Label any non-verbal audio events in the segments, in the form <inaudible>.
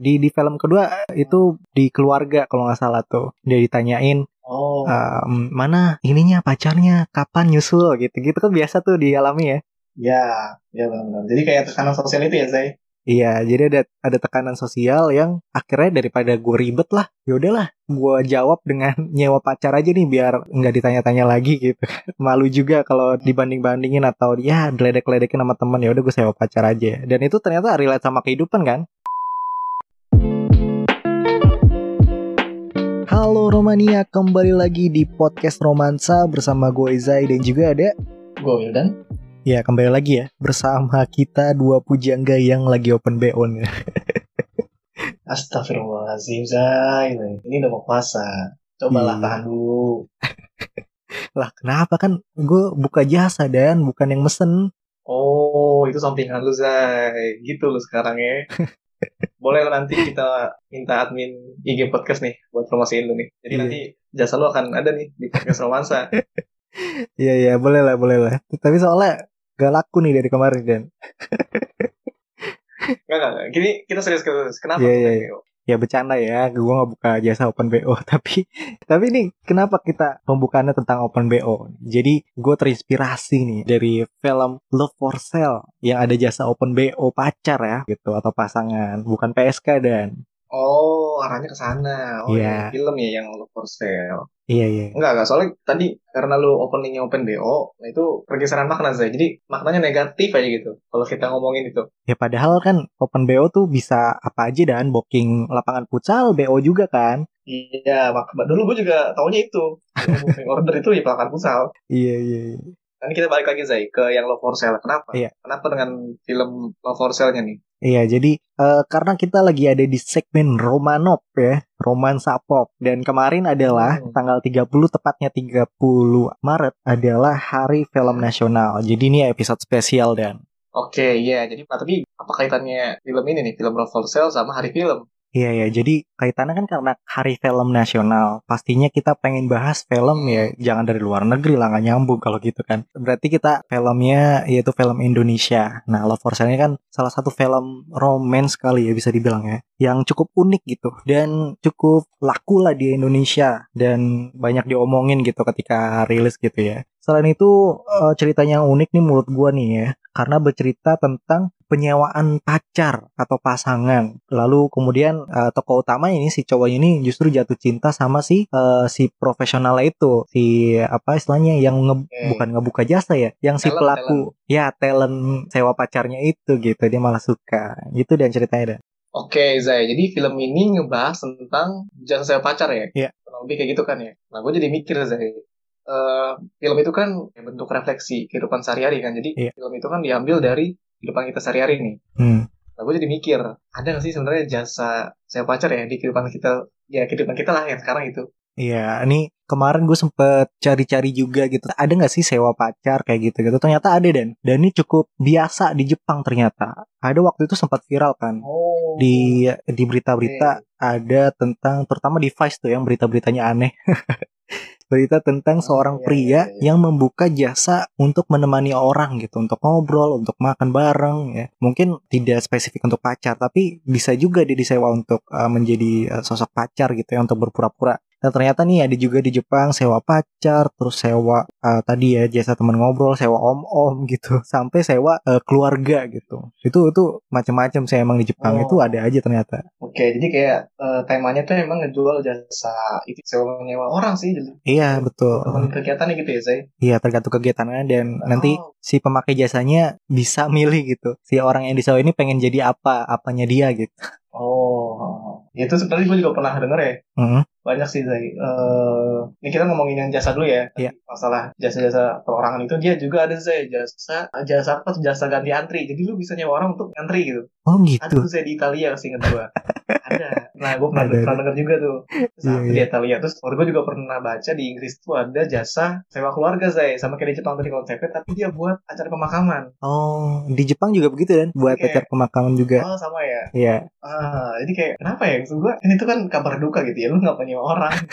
Di di film kedua itu di keluarga kalau nggak salah tuh. Dia ditanyain Oh, ehm, mana ininya pacarnya? Kapan nyusul? Gitu gitu kan biasa tuh dialami ya. Ya, ya benar-benar. Jadi kayak tekanan sosial itu ya, Zai. iya jadi ada ada tekanan sosial yang akhirnya daripada gue ribet lah ya udahlah gue jawab dengan <laughs> nyewa pacar aja nih biar nggak ditanya-tanya lagi gitu. <laughs> Malu juga kalau dibanding bandingin atau ya diledek-ledekin sama teman ya udah gue sewa pacar aja. Dan itu ternyata relate sama kehidupan kan Halo Romania, kembali lagi di podcast Romansa bersama gue Izai dan juga ada Gue Wildan. Ya kembali lagi ya bersama kita dua pujangga yang lagi open BO nih. <laughs> Astagfirullahaladzim, Zai. Ini udah mau puasa. Cobalah Iya. tahan dulu. <laughs> Lah kenapa kan gue buka jasa dan bukan yang mesen. Oh, itu sampingan lu, Zai. Gitu lu sekarang ya. <laughs> Boleh lah nanti kita minta admin IG podcast nih buat promosiin lu nih. Jadi Iya. nanti jasa lu akan ada nih di podcast romansa. <laughs> Iya iya boleh lah boleh lah. Tapi soalnya gak laku nih dari kemarin dan. Enggak, enggak. Gini kita serius serius. Kenapa? Iya, kita iya, BO? Ya bercanda ya, gue gak buka jasa open BO <laughs> tapi tapi nih kenapa kita pembukaannya tentang open BO? Jadi gue terinspirasi nih dari film Love for Sale yang ada jasa open BO pacar ya gitu atau pasangan bukan PSK dan Oh, arahnya ke sana. Oh, Iya. yang film ya yang Love for Sale. iya iya Enggak, enggak. Soalnya tadi karena lu openingnya open BO, nah itu pergeseran makna saya. Jadi maknanya negatif aja gitu. Kalau kita ngomongin itu. Ya padahal kan open BO tuh bisa apa aja dan booking lapangan futsal BO juga kan. Iya, mak dulu gue juga taunya itu. Booking order itu ya pelakar futsal. Iya iya. iya. Nanti kita balik lagi Zai ke yang Love for Sale. Kenapa? Iya. Kenapa dengan film Love for Sale-nya nih? Iya jadi eh, karena kita lagi ada di segmen Romanop ya, romansa pop dan kemarin adalah Hmm. tanggal 30 tepatnya 30 Maret adalah Hari Film Nasional. Jadi ini episode spesial dan Oke, iya. Jadi, nah, tapi apa kaitannya film ini nih? Film Love for Sale sama hari film? Iya ya, jadi kaitannya kan karena Hari Film Nasional. Pastinya kita pengen bahas film ya, jangan dari luar negeri lah, nggak nyambung kalau gitu kan. Berarti kita filmnya yaitu film Indonesia. Nah, Love for Sale kan salah satu film romance kali ya bisa dibilang ya, yang cukup unik gitu dan cukup laku lah di Indonesia dan banyak diomongin gitu ketika rilis gitu ya. Selain itu eh, ceritanya unik nih menurut gua nih ya, karena bercerita tentang penyewaan pacar atau pasangan. Lalu kemudian eh, tokoh utama ini si cowok ini justru jatuh cinta sama si eh, si profesional itu, si apa istilahnya yang nge- Oke. bukan ngebuka jasa ya, yang si Talent, pelaku ya talent sewa pacarnya itu gitu dia malah suka. Gitu dan ceritanya dan. Oke, Zai. Jadi film ini ngebahas tentang jasa sewa pacar ya? Iya. Kurang lebih kayak gitu kan ya? Nah, gue jadi mikir, Zai. Eh, film itu kan ya bentuk refleksi kehidupan sehari-hari kan. Jadi, Iya. film itu kan diambil dari kehidupan kita sehari-hari nih. Hmm. Nah, gue jadi mikir, ada nggak sih sebenarnya jasa sewa pacar ya di kehidupan kita? Ya, kehidupan kita lah yang sekarang itu. Iya, ini kemarin gue sempet cari-cari juga gitu. Ada nggak sih sewa pacar kayak gitu gitu? Ternyata ada dan dan ini cukup biasa di Jepang ternyata. Ada waktu itu sempat viral kan Oh. di di berita-berita ada tentang terutama di Vice tuh yang berita-beritanya aneh. <laughs> Berita tentang Oh, seorang iya, pria iya, iya. yang membuka jasa untuk menemani orang gitu, untuk ngobrol, untuk makan bareng ya. Mungkin tidak spesifik untuk pacar, tapi bisa juga dia disewa untuk uh, menjadi uh, sosok pacar gitu ya untuk berpura-pura. Dan ternyata nih ada juga di Jepang sewa pacar, terus sewa uh, tadi ya jasa teman ngobrol, sewa om-om gitu, <laughs> sampai sewa uh, keluarga gitu. Itu itu macam-macam sih emang di Jepang Oh. itu ada aja ternyata. Oke, jadi kayak eh, temanya tuh emang ngejual jasa itu sewa menyewa orang sih. Jadi, Iya betul. teman kegiatannya gitu ya, Zai? Iya tergantung kegiatannya dan nanti Oh. si pemakai jasanya bisa <laughs> milih gitu. Si orang yang disewa ini pengen jadi apa, apanya dia gitu. Oh, itu sebenarnya gue juga pernah denger ya. Mhm. Banyak sih Zai. Eh, ini kita ngomongin yang jasa dulu ya. Iya. Masalah jasa-jasa perorangan itu dia juga ada Zai jasa jasa apa jasa ganti antri. Jadi lu bisa nyewa orang untuk ngantri gitu. Oh Ada gitu. tuh saya di Italia seingat gue. <laughs> ada nah gue pernah, pernah denger juga tuh terus Iya, apa iya. di Italia terus waktu gue juga pernah baca di Inggris tuh ada jasa sewa keluarga saya sama kayak di Jepang tadi konsepnya tapi dia buat acara pemakaman Oh, di Jepang juga begitu kan? Buat Oke. acara pemakaman juga. oh sama ya Iya. ah jadi kayak kenapa ya maksud gue ini tuh kan kabar duka gitu ya lu nggak punya orang <laughs>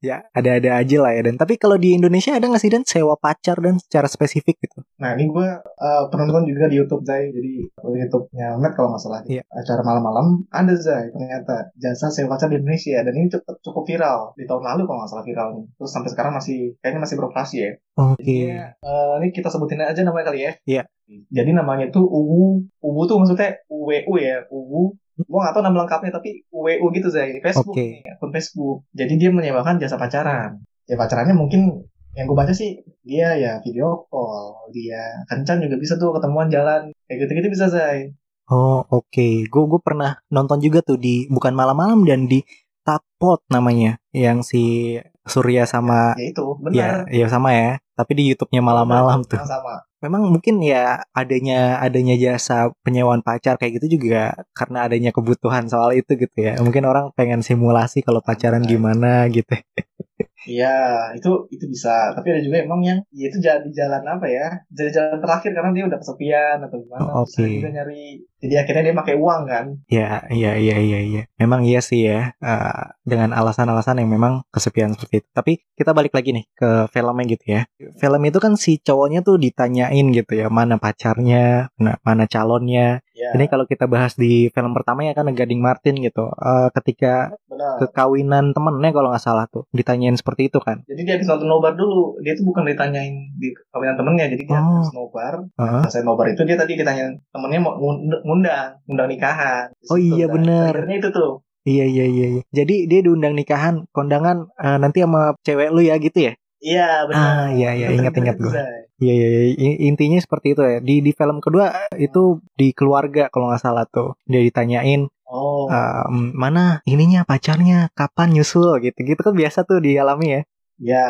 Ya, ada-ada aja lah ya dan tapi kalau di Indonesia ada nggak sih dan sewa pacar dan secara spesifik gitu? Nah ini gue uh, penonton juga di YouTube Zai Jadi di YouTube-nya Net kalau nggak salah Iya. Acara malam-malam ada Zai ternyata Jasa sewa pacar di Indonesia. Dan ini cukup, cukup viral. Di tahun lalu kalau nggak salah viral nih. Terus sampai sekarang masih Kayaknya masih beroperasi ya. Oke. Jadi uh, ini kita sebutin aja namanya kali ya. Iya. Jadi namanya tuh UWU UWU tuh maksudnya UWU ya. UWU Gue gak tau nama lengkapnya tapi UWU gitu Zai. Di Facebook nih akun Facebook. Jadi dia menyewakan jasa pacaran. Ya pacarannya mungkin yang gue baca sih dia ya video call. Dia kencan juga bisa tuh ketemuan jalan. Kayak gitu-gitu bisa Zai Oh, oke. Gue gue pernah nonton juga tuh di bukan malam-malam dan di Tapot namanya yang si Surya sama ya itu ya benar ya sama ya. Tapi di YouTube-nya malam-malam tuh. sama Memang mungkin ya adanya adanya jasa penyewaan pacar kayak gitu juga karena adanya kebutuhan soal itu gitu ya. Mungkin orang pengen simulasi kalau pacaran gimana gitu. Iya, itu itu bisa. Tapi ada juga emang yang ya itu jalan di jalan apa ya? Jadi jalan terakhir karena dia udah kesepian atau gimana. Oh, dia oke. juga nyari. Jadi akhirnya dia pakai uang kan. Ya, iya, iya, iya, iya. Memang iya sih ya, eh, dengan alasan-alasan yang memang kesepian seperti itu. Tapi kita balik lagi nih ke filmnya gitu ya. Film itu kan si cowoknya tuh ditanyain gitu ya, mana pacarnya, mana, mana calonnya. Ya, Ini kalau kita bahas di film pertama ya kan Gading Martin gitu. Eh, ketika benar. kekawinan temennya kalau nggak salah tuh, ditanyain seperti itu kan. Jadi dia habis nonton nobar dulu. Dia tuh bukan ditanyain di kawinan temennya. Jadi dia Oh. habis nobar. Heeh. Selesai nobar itu dia tadi ditanyain temennya mau ngund- ngundang, ngundang nikahan. Oh iya, Zai. bener. Trailernya itu tuh. Iya, iya, iya, iya. Jadi dia diundang nikahan, kondangan eh, nanti sama cewek lu ya gitu ya. Iya benar. Ah, iya, iya, gua. itu, Zai. Iya iya iya. Intinya seperti itu ya. Di di film kedua eh, itu di keluarga kalau nggak salah tuh dia ditanyain Oh. ehm, mana ininya pacarnya kapan nyusul gitu gitu kan biasa tuh dialami ya. Ya,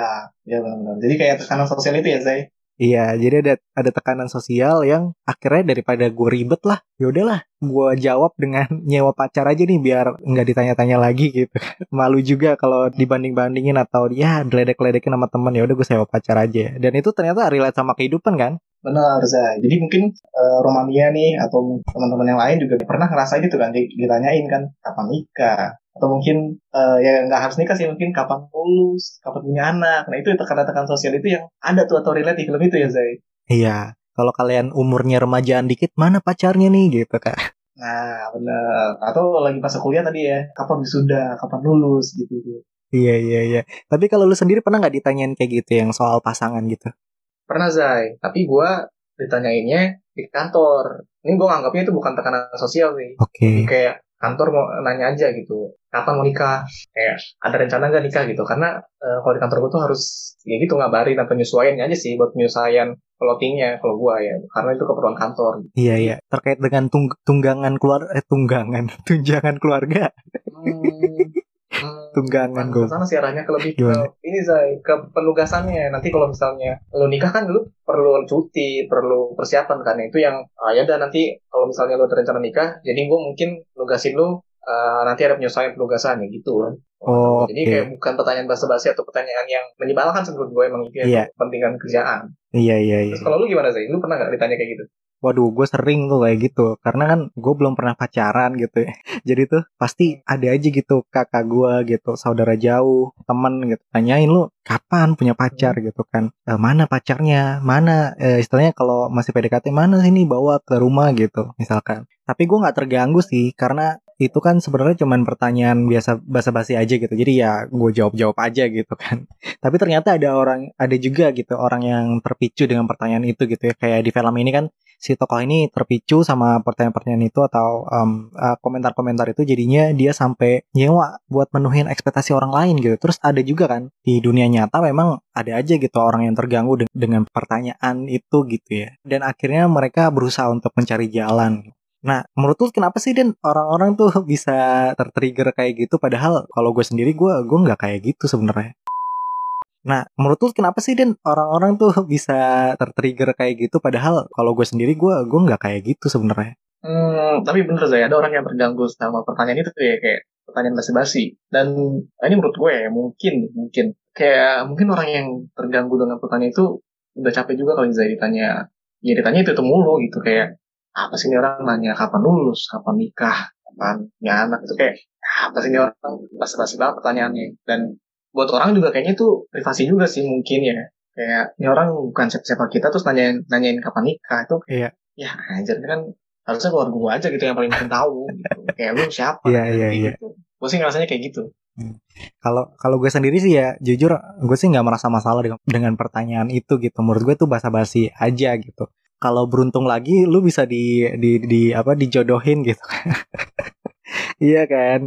ya benar-benar. Jadi kayak tekanan sosial itu ya, Zai. Iya jadi ada ada tekanan sosial yang akhirnya daripada gue ribet lah ya udahlah gue jawab dengan <laughs> nyewa pacar aja nih biar nggak ditanya-tanya lagi gitu <laughs> malu juga kalau dibanding bandingin atau ya diledek-ledekin sama temen ya udah gue sewa pacar aja dan itu ternyata relate sama kehidupan kan Benar, Zai. Jadi mungkin eh, Romania nih atau teman-teman yang lain juga pernah ngerasain itu kan, di- ditanyain kan kapan nikah atau mungkin eh, ya nggak harus nikah sih mungkin kapan lulus, kapan punya anak. Nah itu tekan-tekan sosial itu yang ada tuh atau relate di film itu ya Zai. Iya, kalau kalian umurnya remajaan dikit, mana pacarnya nih gitu kan? Nah benar. Atau lagi pas kuliah tadi ya, kapan wisuda, kapan lulus gitu. Iya iya iya. Tapi kalau lu sendiri pernah nggak ditanyain kayak gitu yang soal pasangan gitu? Pernah Zai, tapi gue ditanyainnya di kantor. Ini gue nganggapnya itu bukan tekanan sosial sih. Oke. Jadi kayak kantor mau nanya aja gitu kapan mau nikah kayak ada rencana nggak nikah gitu karena eh, kalau di kantor gue tuh harus ya gitu ngabarin atau penyesuaian aja sih buat penyesuaian floatingnya kalau gue ya karena itu keperluan kantor Iya iya. Terkait dengan tung- tunggangan keluar eh tunggangan <laughs> tunjangan keluarga. Hmm, hmm, <laughs> Tunggangan gue. sana sih arahnya ke lebih ke ini say ke penugasannya nanti kalau misalnya lo nikah kan dulu perlu cuti perlu persiapan kan itu yang ah, ya udah nanti kalau misalnya lo ada rencana nikah jadi gue mungkin nugasin lo eh, nanti ada penyesuaian penugasan ya gitu kan Oh, jadi oke. kayak bukan pertanyaan basa-basi atau pertanyaan yang menyebalkan menurut gue emang itu Iya. ya, kepentingan kerjaan Iya iya iya. terus kalau lu gimana sih lu pernah nggak ditanya kayak gitu Waduh, gue sering tuh kayak gitu. Karena kan gue belum pernah pacaran gitu ya. <laughs> Jadi tuh pasti ada aja gitu kakak gue gitu, saudara jauh, temen gitu. Tanyain lu kapan punya pacar gitu kan. "Eh, mana pacarnya? Mana eh, istilahnya kalau masih PDKT mana sini bawa ke rumah gitu misalkan. Tapi gue nggak terganggu sih karena itu kan sebenarnya cuman pertanyaan biasa basa-basi aja gitu. Jadi ya gue jawab-jawab aja gitu kan. <laughs> Tapi ternyata ada orang ada juga gitu orang yang terpicu dengan pertanyaan itu gitu ya. Kayak di film ini kan si tokoh ini terpicu sama pertanyaan-pertanyaan itu atau em, eh, komentar-komentar itu jadinya dia sampai nyewa buat menuhin ekspektasi orang lain gitu. Terus ada juga kan di dunia nyata memang ada aja gitu orang yang terganggu de- dengan pertanyaan itu gitu ya. Dan akhirnya mereka berusaha untuk mencari jalan. Nah, menurut lu kenapa sih Den orang-orang tuh <laughs> bisa tertrigger kayak gitu padahal kalau gue sendiri gue gue nggak kayak gitu sebenarnya. Nah, menurut lu kenapa sih Den orang-orang tuh <laughs> bisa tertrigger kayak gitu? Padahal kalau gue sendiri gue gue nggak kayak gitu sebenarnya. Hmm, tapi bener Zay, ada orang yang terganggu sama pertanyaan itu ya kayak pertanyaan basi-basi. Dan eh, ini menurut gue ya, mungkin mungkin. Kayak mungkin orang yang terganggu dengan pertanyaan itu udah capek juga kalau Zay ditanya. Ya ditanya itu itu mulu gitu kayak apa sih ini orang nanya kapan lulus, kapan nikah, kapan punya anak? Itu kayak apa sih ini orang? Basi-basi banget pertanyaannya. Dan buat orang juga kayaknya itu privasi juga sih mungkin ya kayak ini orang bukan siapa-siapa kita terus nanyain nanyain kapan nikah itu Iya. ya anjir kan harusnya keluar gue aja gitu yang paling penting tahu gitu kayak lu siapa Iya, iya, iya. gitu. gue sih ngerasanya kayak gitu Kalau kalau gue sendiri sih ya jujur gue sih nggak merasa masalah dengan, dengan pertanyaan itu gitu. Menurut gue tuh basa-basi aja gitu. Kalau beruntung lagi lu bisa di di di apa dijodohin gitu. <laughs> Iya kan.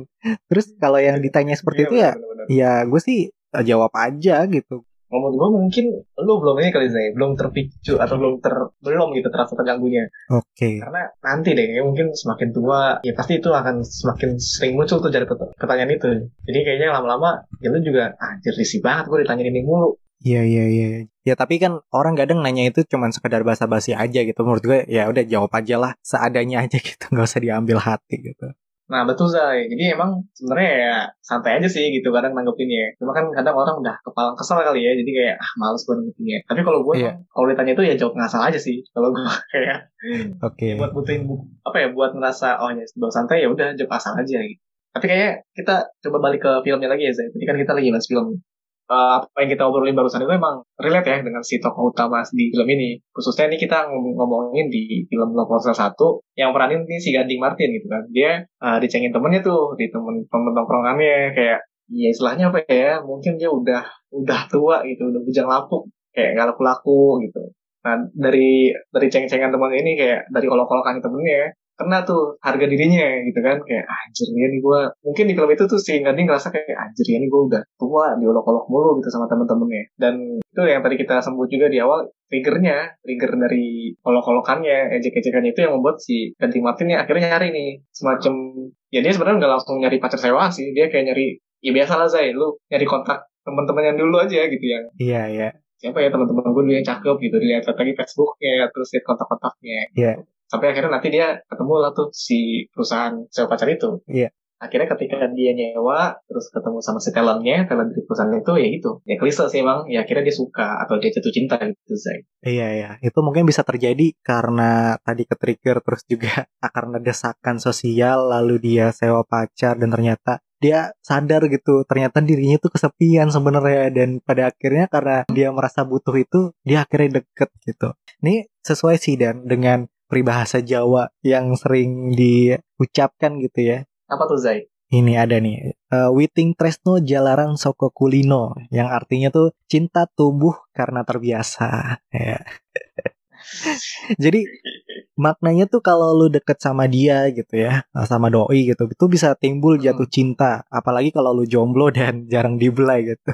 Terus kalau yang ditanya seperti Iya, itu ya bener-bener. ya gue sih eh, jawab aja gitu. menurut gue mungkin lu belum ini kali Zay belum terpicu atau belum ter belum gitu terasa terganggunya Oke. karena nanti deh ya mungkin semakin tua ya pasti itu akan semakin sering muncul tuh dari pert- pertanyaan itu jadi kayaknya lama-lama ya lu juga anjir risih banget gue ditanyain ini mulu Iya iya iya. Ya tapi kan orang kadang nanya itu cuman sekedar basa-basi aja gitu. Menurut gue ya udah jawab aja lah seadanya aja gitu. <laughs> nggak usah diambil hati gitu. Nah betul Zay, jadi emang sebenarnya ya santai aja sih gitu kadang nanggepinnya. Cuma kan kadang orang udah kepala kesel kali ya, jadi kayak ah males gue nanggepinnya. Tapi kalau gue Iya. emang, kalau ditanya itu ya jawab ngasal aja sih. Kalau gue <laughs> kayak Oke. buat butuhin bu- apa ya buat ngerasa oh ya sebelum santai ya udah jawab asal aja gitu. Tapi kayaknya kita coba balik ke filmnya lagi ya Zay. Tadi kan kita lagi bahas film. Eh, apa yang kita obrolin barusan itu emang relate ya dengan si tokoh utama di film ini. Khususnya ini kita ngom- ngomongin di film Proposal 1 yang peranin ini si Gading Martin gitu kan. Dia eh, dicengin temennya tuh di temen temen kayak ya istilahnya apa ya mungkin dia udah udah tua gitu udah bujang lapuk kayak nggak laku-laku gitu nah dari dari ceng-cengan temen ini kayak dari kolok-kolokan temennya kena tuh harga dirinya gitu kan kayak anjir ya nih gue mungkin di film itu tuh si Gading ngerasa kayak anjir ya nih gue udah tua diolok-olok mulu gitu sama temen-temennya dan itu yang tadi kita sebut juga di awal triggernya trigger dari kolok-kolokannya ejek-ejekannya itu yang membuat si Gading Martin ya akhirnya nyari nih semacam ya dia sebenarnya nggak langsung nyari pacar sewaan sih dia kayak nyari ya biasa lah Zay lu nyari kontak teman-teman yang dulu aja gitu yang Iya iya. siapa ya teman-teman gue dulu yang cakep gitu dilihat lagi Facebooknya terus lihat kontak-kontaknya Iya. Sampai akhirnya nanti dia ketemu lah tuh si perusahaan sewa pacar itu Iya. akhirnya ketika dia nyewa terus ketemu sama si talentnya talent di perusahaan itu ya gitu ya klise sih emang ya akhirnya dia suka atau dia jatuh cinta gitu Zay Iya iya. Itu mungkin bisa terjadi karena tadi ke trigger terus juga <laughs> karena desakan sosial lalu dia sewa pacar dan ternyata dia sadar gitu ternyata dirinya tuh kesepian sebenarnya dan pada akhirnya karena dia merasa butuh itu dia akhirnya deket gitu. Ini sesuai sih dan dengan peribahasa Jawa yang sering diucapkan gitu ya. apa tuh Zay Ini ada nih, eh, Witing Tresno Jalaran Soko Kulino, yang artinya tuh cinta tumbuh karena terbiasa. Ya. <laughs> Jadi maknanya tuh kalau lu deket sama dia gitu ya, sama doi gitu, itu bisa timbul jatuh cinta. Apalagi kalau lu jomblo dan <laughs> jarang dibelai gitu.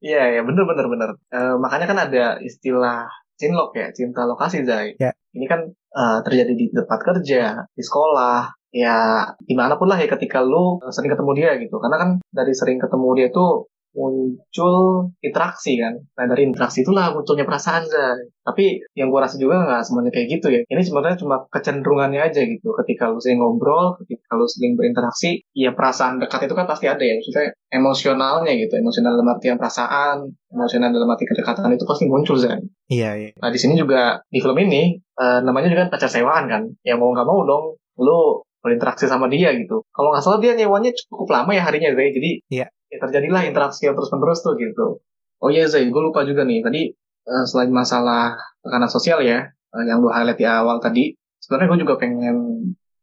Iya, ya bener bener bener. Eh, makanya kan ada istilah cinlok ya, cinta lokasi Zai. Ya. Ini kan eh, terjadi di tempat kerja, di sekolah, ya di mana pun lah ya ketika lu eh, sering ketemu dia gitu. Karena kan dari sering ketemu dia tuh muncul interaksi kan. Nah dari interaksi itulah munculnya perasaan Zai. Tapi yang gua rasa juga nggak semuanya kayak gitu ya. Ini sebenarnya cuma kecenderungannya aja gitu. Ketika lu sering ngobrol, ketika lu sering berinteraksi, ya perasaan dekat itu kan pasti ada ya. Maksudnya emosionalnya gitu. Emosional dalam artian perasaan, emosional dalam arti kedekatan itu pasti muncul Zai. Iya, iya. Nah di sini juga di film ini eh, namanya juga pacar sewaan kan. Ya mau nggak mau dong, lu berinteraksi sama dia gitu. Kalau nggak salah dia nyewanya cukup lama ya harinya Zai. Jadi Iya. Ya terjadilah interaksi yang terus menerus tuh gitu. Oh iya Zai, gue lupa juga nih tadi eh, selain masalah tekanan sosial ya eh, yang lu highlight di awal tadi, sebenarnya gue juga pengen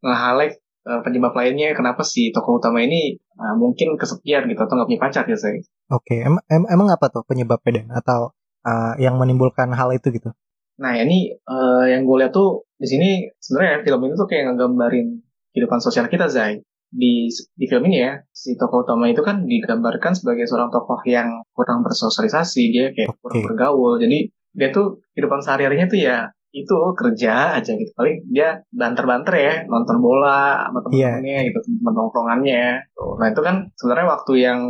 nge-highlight eh, penyebab lainnya kenapa si tokoh utama ini eh, mungkin kesepian gitu atau nggak punya pacar ya Zai. Oke, em- em- emang apa tuh penyebabnya Dan? Atau uh, yang menimbulkan hal itu gitu? Nah ini eh, yang gue lihat tuh di sini sebenarnya film ini tuh kayak ngegambarin kehidupan sosial kita Zai. Di di film ini ya si tokoh utama itu kan digambarkan sebagai seorang tokoh yang kurang bersosialisasi dia kayak Oke. kurang bergaul. Jadi dia tuh kehidupan sehari-harinya tuh ya itu kerja aja gitu paling dia banter-banter ya nonton bola sama Iya. teman-temannya gitu teman nongkrongannya Tuh. nah itu kan sebenarnya waktu yang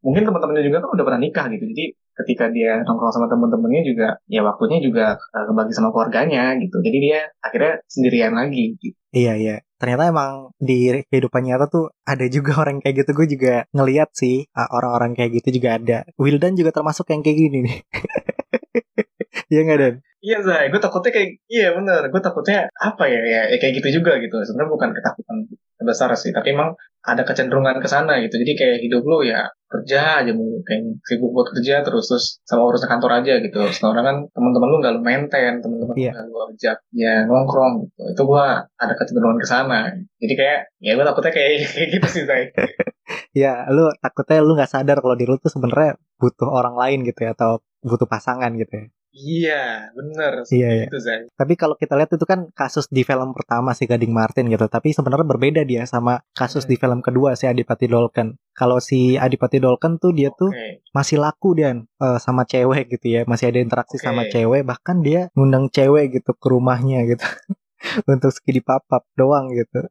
mungkin teman-temannya juga kan udah pernah nikah gitu jadi ketika dia nongkrong sama temen-temennya juga ya waktunya juga uh, kebagi sama keluarganya gitu jadi dia akhirnya sendirian lagi gitu. Iya iya. Ternyata emang di kehidupan nyata tuh ada juga <laughs> orang kayak gitu. Gue juga ngeliat sih orang-orang kayak gitu juga ada. Wildan juga termasuk yang kayak gini nih. <laughs> Iya nggak Dan? Iya Zay, gue takutnya kayak iya bener, gue takutnya apa ya, ya, ya kayak gitu juga gitu. Sebenarnya bukan ketakutan besar sih, tapi emang ada kecenderungan ke sana gitu. Jadi kayak hidup lu ya kerja aja mulu, kayak sibuk buat kerja terus terus sama urusan kantor aja gitu. Sekarang kan teman-teman lu nggak lu maintain, teman-teman yeah. nggak lu ajak ya nongkrong gitu. Itu gue ada kecenderungan ke sana. Jadi kayak ya gue takutnya kayak, <laughs> kayak gitu sih Zay. <laughs> ya, lu takutnya lu nggak sadar kalau diri lu tuh sebenarnya butuh orang lain gitu ya atau butuh pasangan gitu ya. Iya, bener. Iya, iya. Itu. Tapi kalau kita lihat itu kan kasus di film pertama si Gading Martin gitu. Tapi sebenarnya berbeda dia sama kasus hmm. di film kedua si Adipati Dolken. Kalau si Adipati Dolken tuh dia okay. tuh masih laku dan uh, sama cewek gitu ya. Masih ada interaksi okay. sama cewek. Bahkan dia ngundang cewek gitu ke rumahnya gitu. <laughs> Untuk skidi papap doang gitu.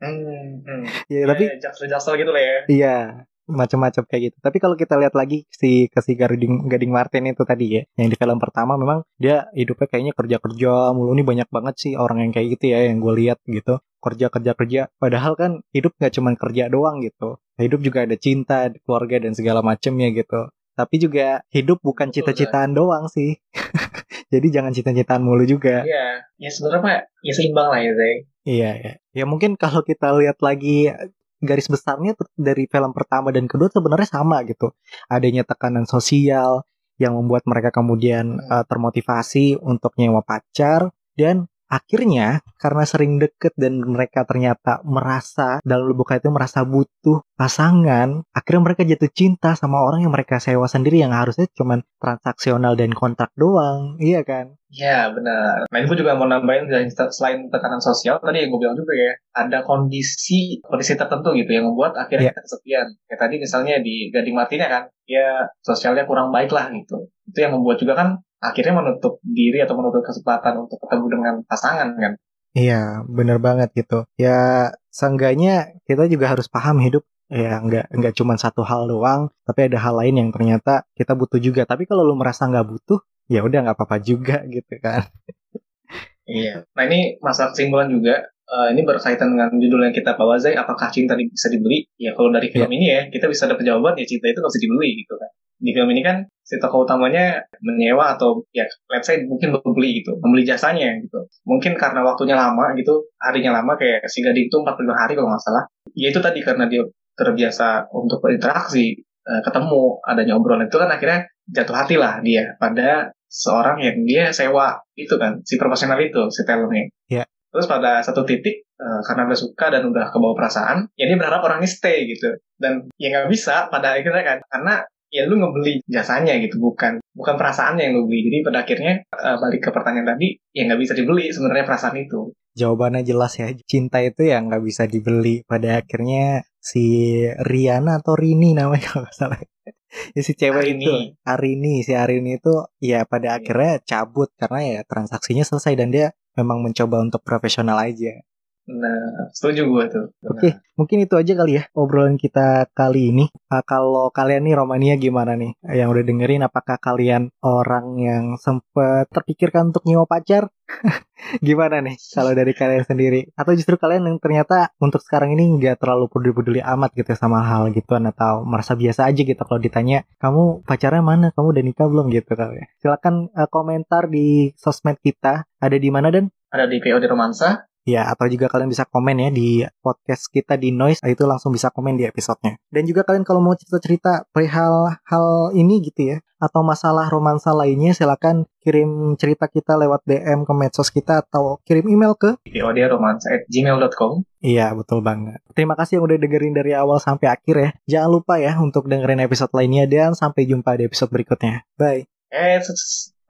hmm, hmm. Ya, ya, tapi jaksel-jaksel gitu lah ya. Iya, macam-macam kayak gitu. Tapi kalau kita lihat lagi si ke si Gading Gading Martin itu tadi ya, yang di film pertama memang dia hidupnya kayaknya kerja-kerja mulu nih banyak banget sih orang yang kayak gitu ya yang gue lihat gitu kerja kerja kerja. Padahal kan hidup nggak cuma kerja doang gitu. Hidup juga ada cinta, keluarga dan segala macamnya gitu. Tapi juga hidup bukan cita-citaan doang sih. <laughs> Jadi jangan cita-citaan mulu juga. Iya, ya sebenarnya ya seimbang lah ya Zay. Iya, ya. Ya mungkin kalau kita lihat lagi garis besarnya dari film pertama dan kedua sebenarnya sama gitu. Adanya tekanan sosial yang membuat mereka kemudian uh, termotivasi untuk nyewa pacar dan akhirnya karena sering deket dan mereka ternyata merasa dalam lubuk hati merasa butuh pasangan akhirnya mereka jatuh cinta sama orang yang mereka sewa sendiri yang harusnya cuma transaksional dan kontrak doang iya kan Iya benar. Nah ini juga mau nambahin selain tekanan sosial tadi yang gue bilang juga ya ada kondisi kondisi tertentu gitu yang membuat akhirnya yeah. kita kesepian. Kayak tadi misalnya di Gading Matinya kan, ya sosialnya kurang baik lah gitu. Itu yang membuat juga kan akhirnya menutup diri atau menutup kesempatan untuk ketemu dengan pasangan kan. Iya benar banget gitu. Ya seenggaknya kita juga harus paham hidup. Ya nggak nggak cuma satu hal doang tapi ada hal lain yang ternyata kita butuh juga. Tapi kalau lu merasa nggak butuh ya udah nggak apa-apa juga gitu kan. Iya. Nah ini masa kesimpulan juga uh, ini berkaitan dengan judul yang kita bawa Zai. Apakah cinta bisa dibeli? Ya kalau dari film yeah. ini ya kita bisa dapat jawaban ya cinta itu nggak bisa dibeli gitu kan. Di film ini kan si tokoh utamanya menyewa atau ya let's say mungkin membeli gitu. Membeli jasanya gitu. Mungkin karena waktunya lama gitu. Harinya lama kayak si gading itu 45 hari kalau nggak salah. Ya itu tadi karena dia terbiasa untuk berinteraksi uh, ketemu adanya obrolan. Itu kan akhirnya jatuh hati lah dia pada seorang yang dia sewa itu kan si profesional itu si talentnya. Yeah. Terus pada satu titik uh, karena udah suka dan udah kebawa perasaan, ya dia berharap orang ini stay gitu. Dan ya nggak bisa pada akhirnya kan karena ya lu ngebeli jasanya gitu bukan bukan perasaannya yang lu beli jadi pada akhirnya uh, balik ke pertanyaan tadi ya nggak bisa dibeli sebenarnya perasaan itu jawabannya jelas ya cinta itu ya nggak bisa dibeli pada akhirnya si Riana atau Rini namanya <laughs> kalau salah ya si cewek Arini. itu Arini si Arini itu ya pada iya. akhirnya cabut karena ya transaksinya selesai dan dia memang mencoba untuk profesional aja. Nah, setuju gue tuh. Oke, okay, mungkin itu aja kali ya obrolan kita kali ini. Uh, kalau kalian nih Romania gimana nih? Yang udah dengerin, apakah kalian orang yang sempet terpikirkan untuk nyewa pacar? <laughs> gimana nih kalau dari kalian sendiri? Atau justru kalian yang ternyata untuk sekarang ini nggak terlalu peduli-peduli amat gitu sama hal gituan atau merasa biasa aja gitu kalau ditanya kamu pacarnya mana? Kamu udah nikah belum gitu kali ya? Silakan uh, komentar di sosmed kita. Ada di mana dan? Ada di PO di Romansa Ya, atau juga kalian bisa komen ya di podcast kita di Noise, itu langsung bisa komen di episodenya. Dan juga kalian kalau mau cerita-cerita perihal hal ini gitu ya, atau masalah romansa lainnya, silakan kirim cerita kita lewat DM ke medsos kita atau kirim email ke gmail.com Iya, betul banget. Terima kasih yang udah dengerin dari awal sampai akhir ya. Jangan lupa ya untuk dengerin episode lainnya dan sampai jumpa di episode berikutnya. Bye. Eh,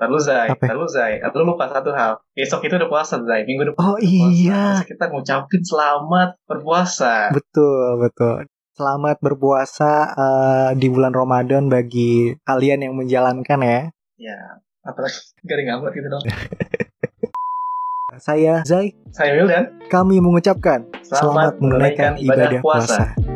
Lalu Zai, lalu Zai, lu lupa satu hal. Besok itu udah puasa Zai, minggu depan. Oh iya. Puasa. kita ngucapin selamat berpuasa. Betul, betul. Selamat berpuasa uh, di bulan Ramadan bagi kalian yang menjalankan ya. Ya, apalagi garing amat gitu dong. Saya Zai. Saya Wildan. Kami mengucapkan selamat, selamat menunaikan ibadah puasa. puasa.